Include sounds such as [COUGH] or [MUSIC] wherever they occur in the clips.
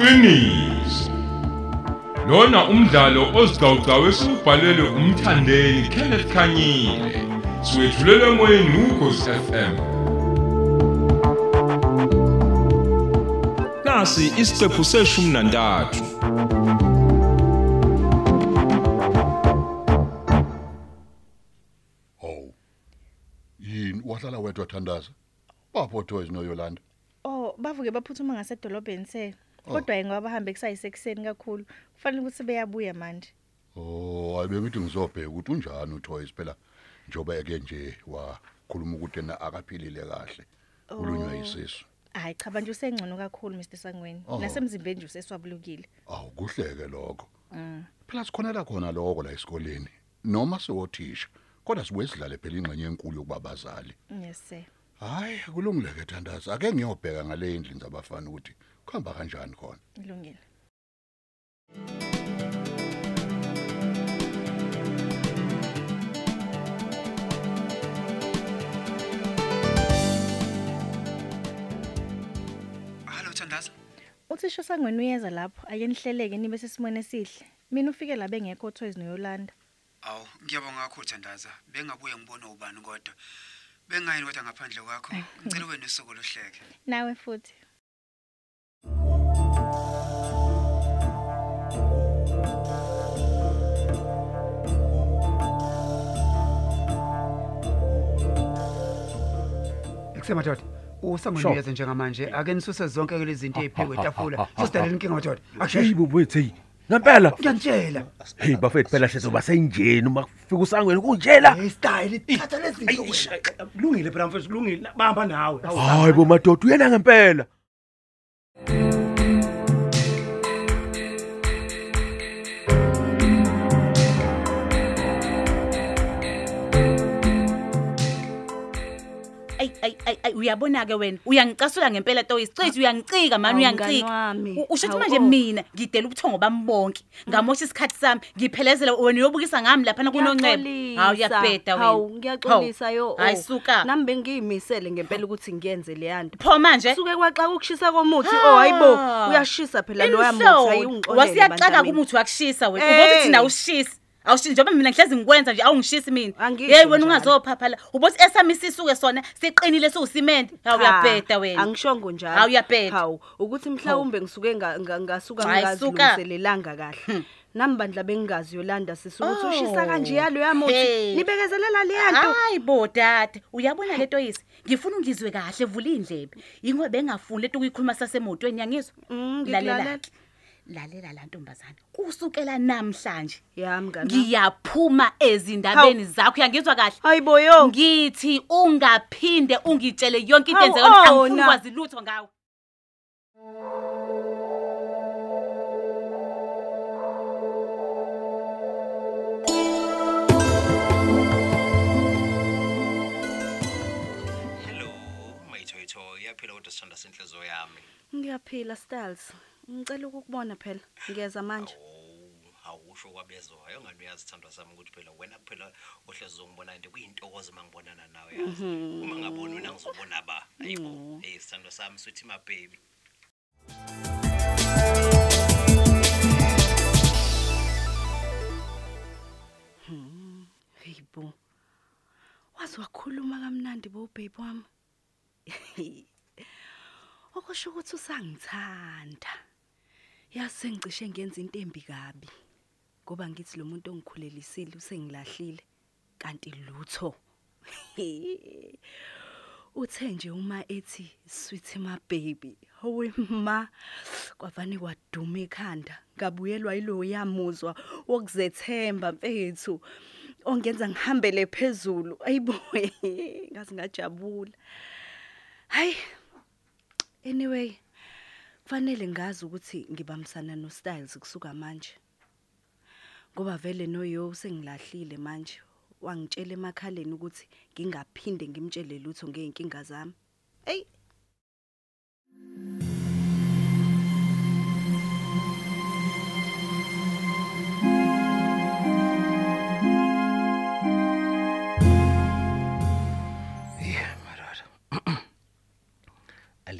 iqiniso lona umdlalo ozicawucawu esubhalelwe umthandeni Kenneth Khanyile siwetshulelwe emoyeni ukhosi FM nasi isiqephu seshumi nantathu Hawu. Yini wahlala wedwa Thandaza? Bapho Toys noYolanda. Oh, bavuke baphuthuma ngasedolobheni se. Kodwa yengoba bahambe kusayisekuseni kakhulu. Kufanele ukuthi beyabuya manje. Oh, ayibengithi ngizobheka ukuthi unjani uToys phela njoba eke nje wakhuluma ukuthi na akaphilile kahle. Ulunywa yisisu. Hayi cha manje usengcono kakhulu Mr Sangweni. Oh. Nasemzimbeni nje useswabulukile. Awu kuhleke lokho. Mm. Phela sikhona la khona lokho la esikoleni. Noma siwothisha. Kodwa sibuye sidlale phela ingxenye enkulu yokubabazali. Yes sir. Hayi kulungileke Thandaza. Ake ngiyobheka ngale endlini zabafana ukuthi kuhamba kanjani khona. Ilungile. Hallo Thandaza. Uthisha Sangweni uyeza lapho ayenihleleke nibe sesimweni esihle. Mina ufike la bengekho Toys noYolanda. Awu, ngiyabonga kakhulu Thandaza. Bengabuye ngibone ubani kodwa. Bengayini kodwa ngaphandle kwakho. Ngicela ube nosuku lohleke. Nawe futhi. Kusemadoda. Usangweni Sure. uyeza njengamanje ake nisuse zonke ke lezi zinto eziphekwe etafula. Sisidalela inkinga madoda. Hey Akusheshe. bobethu hey. Ngempela. Ngiyantshela. Hey bafethu phela sizoba senjeni uma kufika usangweni kunjela. Hey style ithatha lezi zinto. kulungile phela mfethu kulungile bahamba nawe Hayi bo madoda uyena ngempela. Ay ay uyabona ke wena? Uyangicasula ngempela Toys cishe uyangicika mani? Hawu, mngani uyangicika wami. U- usho ukuthi Hawu, manje oh. mina ngidela ubuthongo bami bonke. Ngamosha isikhathi sami ngiphelezela wena uyobukisa ngami lapha kunoncebo hawu uyabheda wena. Hawu ngiyaxolisa yo hayi suka. Nami bengiyimisele ngempela ukuthi ngiyenze leya nto pho manje? Suke kwaxa ukushisa komuthi. Oh hayibo uyashisa phela loya muthi ayungixolele wasiyaxaka kumuthi wakushisa wena. Eh. ubothi thina awushisi awushisi njengoba mina ngihlezi ngikwenza nje awungishisi mina Angisho hey wena njalo. ungazophapha la ubothi esami isisuke sona siqinile siwusimende hawu uyabheda wena angishongo njalo Hawu, uyabheda. hawu ukuthi mhlawumbe ngisuke nga- nga- ngasuka Hayi, suka. ngingazilungiselelanga kahle nami bandla bengingazi yolanda sisukuthi Oh. ushisa kanje yalo yamuthi Hey. nibekezelela leya nto hayi bo dade uyabona lento yisi ngifuna ungizwe kahle vula indlebe ingoba bengafuni leto kuyikhuluma sasemotweni yangizwa Mm, lalela ngikulalela. ke. Lalela la ntombazana kusukela namhlanje. Yami ngani ngiyaphuma ezindabeni zakho yangizwa kahle. Hayibo yo ngithi ungaphinde ungitshele yonke into Hawu, enzeka angifuni ona. ukwazi lutho ngawe Hello, mayithoyitho. Iyaphila kodwa sithanda senhliziyo yami. ngiyaphila styles. Ngicela ukukubona phela ngiyeza manje Oh, awusho kwabezwayo ngani uyazi sithandwa sami ukuthi phela wena kuphela ohlezi uzongibona into kuyintokozo mangibonana nawe yazi. Uma ngaboni wena ngizobona ba. Ayibo. Hey sithandwa sami sweetie my baby. Hayibo. Wazi wakhuluma kamnandi bo babe wami. [LAUGHS] Okusho ukuthi usangithanda. Yazi ngicishe ngenza into embi kabi. Ngoba ngithi lo muntu ongikhulelisile usengilahlile kanti lutho. Uthe nje uma ethi sweet my baby. Hawe ma kwavani kwaduma ekhanda. Ngabuyelwa yilo yamuzwa wokuzethemba mfethu. ongenza ngihambele phezulu ayibo [LAUGHS] ngazi ngajabula hayi anyway kufanele ngazi ukuthi ngibamsana no Styles kusuka manje ngoba vele noyo sengilahlile manje. Wangitshela emakhaleni ukuthi ngingaphinde ngimtshele lutho ngeenkinga zami. Hey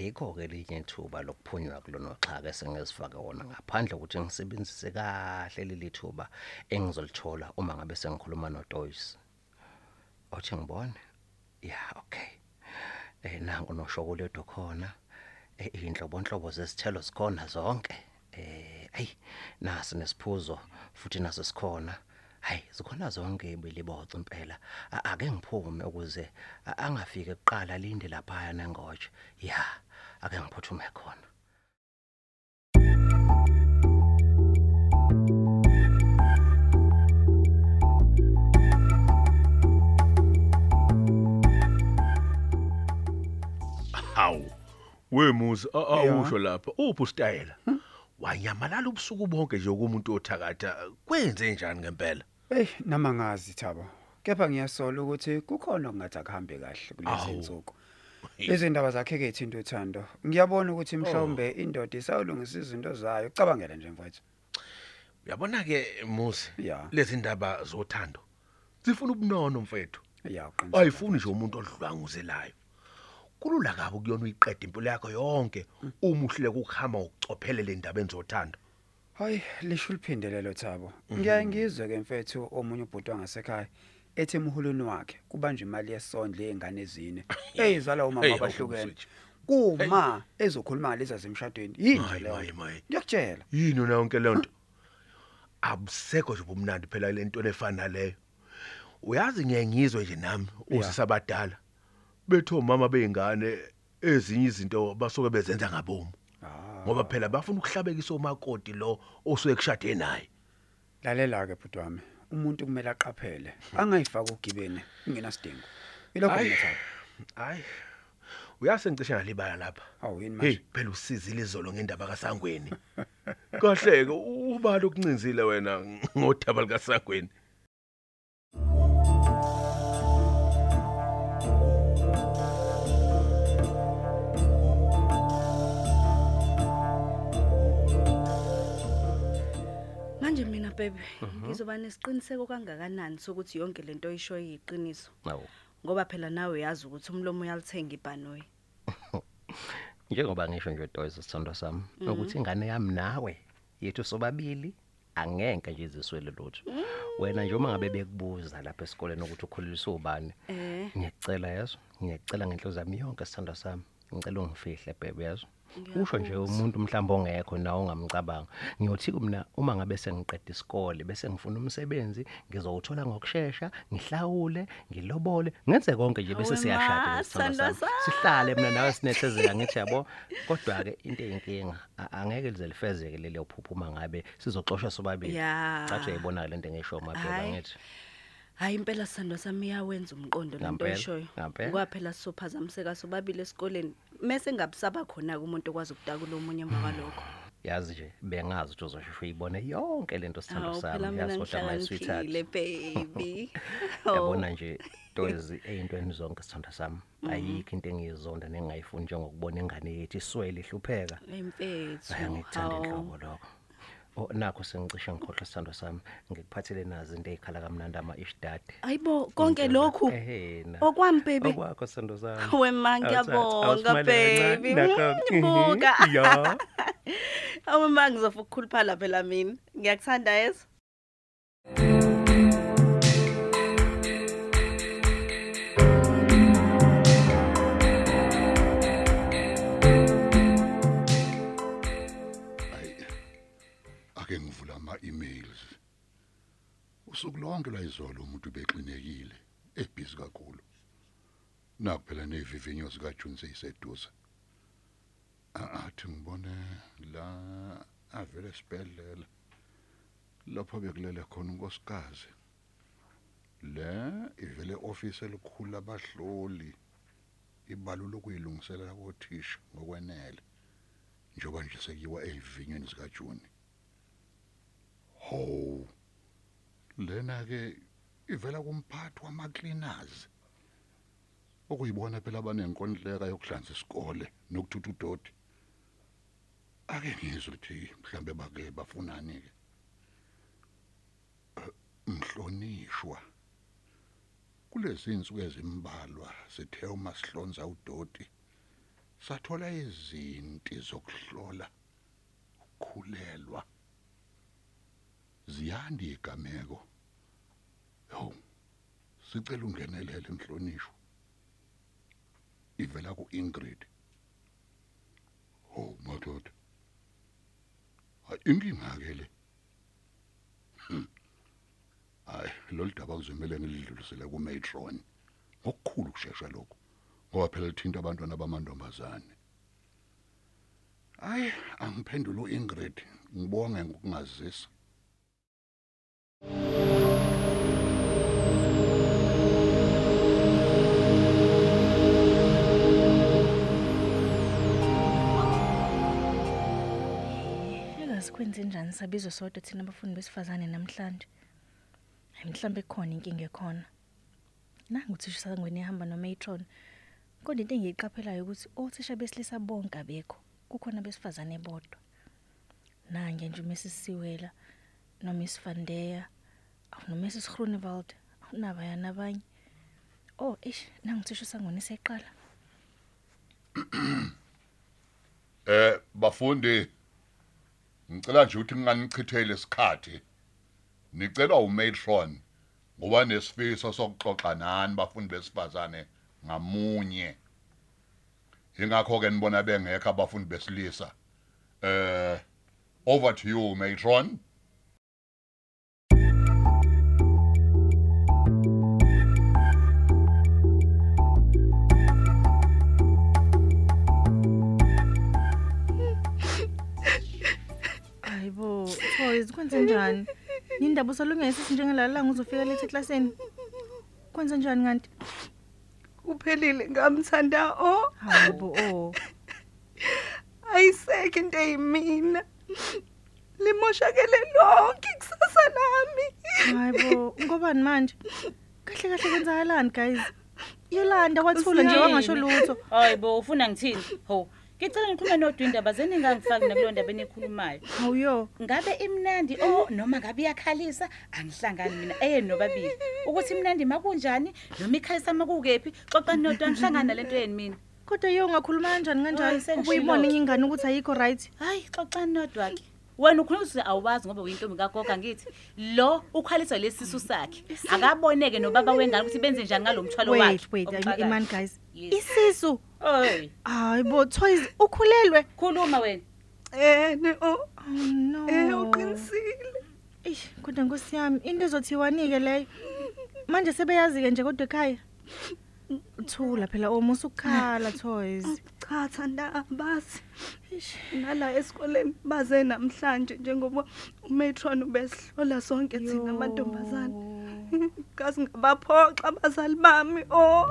Yeah, madod. Ale alikho ke linye ithuba lokuphunywa kulona xhaka esengizifake wona ngaphandle ukuthi ngisebenzise kahle leli thuba engizolithola uma ngabe sengikhuluma noToys. Othi ngibone? Ya okay. Eh nangu noshokoledo khona. Eh inhlobonhlobo zesithelo sikhona zonke. Eh ayi nasi nesiphuzo futhi naso sikhona. Hayi zikhona zonke ibeliboca impela. Ake ngiphume ukuze angafike kuqala linde lapha nengoje ya. Ake ngiphuthume khona hawu wemuzi awusho lapha. Uphi usitayela? Wanyamalala ubusuku bonke nje kumuntu othakatha. Kwenze njani ngempela? Ey nama ngazi Thabo. Kepha ngiyasola ukuthi kukhona okungathi akuhambe kahle kulezi Awu. insuku. Lezi ndaba zakhe ke ithi into uthando. Ngiyabona ukuthi mhlawumbe indoda isawulungisa izinto zayo. Cabangela nje mfowethu. uyabona ke muzi Ya. lezi ndaba zothando zifuna ubunono mfethu ayifuni nje umuntu oludlwanguzelayo kulula kabi kuyona uyiqeda impilo yakho yonke uma uhluleka ukuhamba ngokucophelela indaba enzothando Hayi lisho liphindelelo Thabo. Ngiyaye ngizwe ke mfethu omunye ubhuti wangasekhaya ethi emhulweni wakhe kubanjwe imali yesondlo yezingane ezine [LAUGHS] eyizala umama abahlukene. Kuma ezokhuluma ngalezi zemshadweni. Yini leyo? Ngiyakutshela. yini na yonke le nto abusekho nje ubumnandi phela le nto efana leyo uyazi ngiyengizwe nje nami usisabadala bethu omama beingane ezinye izinto basuke bezenza ngabomu ngoba phela bafuna ukuhlabekisa umakoti lo osuke kushade naye Lalela ke bhuti wami. Umuntu kumele aqaphele. Angayifaka ugibene ingenasidingo. Ilokho Hayi. Thabo. hayi uyasengicishe ngalibala lapha Awu yini hey manje? phela usizile izolo ngendaba kasangweni kahle ke ubalo okuncinzile wena ngodaba likasangweni baby ngizoba nesiqiniseko kangakanani sokuthi yonke lento oyishoyo iyiqiniso? Awu. Ngoba phela nawe uyazi ukuthi umlomo uyalithenga ibhanoyi. [LAUGHS] njengoba ngisho nje Toys sithando sami ukuthi ingane yami nawe yethu sobabili angeke nje iziswele lutho. Wena nje uma ngabe bekubuza lapha esikoleni ukuthi ukhuliswa ubani Eh. ngiyacela yazo ngiyacela ngenhlozo yami yonke sithando sami. Ngicela ungifihle bebe yazo usho nje umuntu mhlawumbe ongekho nawe ongamcabanga ngiyothi mina uma ngabe sengiqeda isikole bese ngifuna umsebenzi ngizowuthola ngokusheshsha ngihlawule ngilobole ngenze konke nje bese Hawe siyashada ma, ngesithando sithando sami sami. sihlale mina nawe sinethezeka ngithi yabo kodwa ke into eyinkinga a- angeke lize lifezeke leli uphupho uma ngabe sizoxoshwa sobabili Ya. cathi uyayibona le nto engisho maphela Hhayi. ngithi Hayi impela sando sami iyawenza umqondo lento Ngampela, oyishoyo. ngampela. Kwaphela sizophazamiseka sobabili esikoleni. Mase ngabusaba khona ke umuntu okwazi ukudakula omunye emva kwalokho. yazi nje bengazi ukuthi uzosheshe uyibone yonke lento sithando Hawu phela sami mina yazi kodwa my sweetheart ngihlakaniphile baby. [LAUGHS] yabona nje [LAUGHS] toys eyintweni zonke sithanda sami ayikho into engiyizonda nengayifuni njengokubona ingane yethu iswele ihlupheka Impethu. hayi ngikuthanda hawu. inhlobo lokho Oh nakho sengicishe ngikhohlwa sithando sami ngikuphathele nazi into ezikhala kamnandi ama ishdad Ayibo konke lokhu ehena okwami baby. okwakho sithando sami [LAUGHS] Wema Awuthatha, ngiyabonga awusimale kancane, baby. nakho. Mm, Buka. Ya. [LAUGHS] Awu ma ngizofa ukukhuluphala phela mina. Ngiyakuthanda yezo. Lonke lwayizolo umuntu bexinekile ebhizi kakhulu. Naku phela nevivinyo zikajuni seyiseduze. Athi ngibone la avele esibhedlela lapho bekulele khona unkosikazi. Le ivele office elikhulu abahloli ibalo lokuyilungiselela kothisha ngokwenele njengoba nje sekuyiwa evinyweni zikajuni ho lena ke ivela kumphathi wama-cleaners okuyibona phela abanenkontileka yokuhlanza isikole nokuthutha udoti. Ake ngizwe ukuthi mhlambe bake bafunani-ke. Eh, mhlonishwa. Kulezi insuku ezimbalwa sithe uma sihlonza udoti. Sathola izinti zokuhlola ukukhulelwa. Ziyandi igameko. Yo sicela ungenelele mhlonishwa ivela ku Ingrid oh madoda. Hayi inkinga ke le. Hmm. hayi lolu daba kuzomela ngilidlulisele ku matron ngokukhulu kusheshsha lokho ngoba phela lithinta abantwana bamantombazane. Hayi angiphendule uIngrid. Ngibonge ngokungazisa. Engasikwenze njani sabizwe sodwa thina abafundi besifazane namhlanje. Hayi mhlambe khona inkinga ekhona. Nangu uthisha sangweni ehamba nomatron. Kodwa into engiyiqaphelayo ukuthi othisha besilisa bonke abekho. Kukhona besifazane bodwa. Nange nje uMrs Siwela noMiss Vandeya noMrs Groenewald nabaya nabanye. Oh, ish, nangu uthisha sangweni seqala. [CLEARS THROAT] Eh bafundi ngicela nje ukuthi nginganichithele isikhathi. Nicela umatron ngoba nesifiso sokuxoxa nani bafundi besifazane ngamunye. Ingakho ke nibona bengekho abafundi besilisa. Eh over to you matron. Hayibo, Toys kwenze njani? Yindaba usalungese njengelalanga uzofika lethi eklasini. Kwenze njani kanti? Kuphelile ngamthanda o. Hayibo, oh. Ayisekho into eyimina. Limoshakele lonke ikusasa lami. Hayibo, ngobani manje? Kahle kahle kwenzakalani guys? Yolanda wathula nje wangasho lutho. Hayibo ufuna ngithini? Ho. Ngicela ngikhulume nodwa indaba zeni ngangifaki nakulo ndaba enikhulumayo. Awuyo. Ngabe imnandi oh noma ngabe iyakhalisa angihlangani mina eyeni nobabili. Ukuthi imnandi makunjani noma ikhalisa makukephi xoxa nodwa ngihlangana lento yeni mina. Kodwa yo ungakhuluma kanjani Hayi, kanjalo? sengishilo. Ubuyibona ingane ukuthi ayikho right. Hayi xoxani nodwa ke. Wena ukhuluma ukuthi awubazi ngoba uyintombi kagoga ngithi lo ukhaliswa lesisu sakhe. Akaboneke nobaba wengane ukuthi benze njani ngalomthwalo wakhe. Wait, wait, obuxhakayo. man guys. Yes. Isisu. Oy. Hayibo, Toys ukhulelwe. Khuluma wena. Ene o. Oh no. Eh uqinisile. Eish, kodwa Nkosi yami, into ezothiwani ke leyo? Manje sebeyazi ke nje kodwa ekhaya. Thula phela omusa ukukhala Toys. Cha thanda bazi. Nala esikoleni baze namhlanje njengoba umatron ubesihlola sonke thina amantombazane. [LAUGHS] Kazi ngabaphoxa abazali bami oh.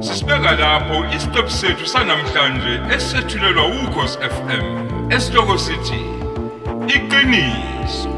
[LAUGHS] Sisibeka lapho isiqephu sethu sanamhlanje esethulelwa ukhosi FM. Esihloko sithi iqiniso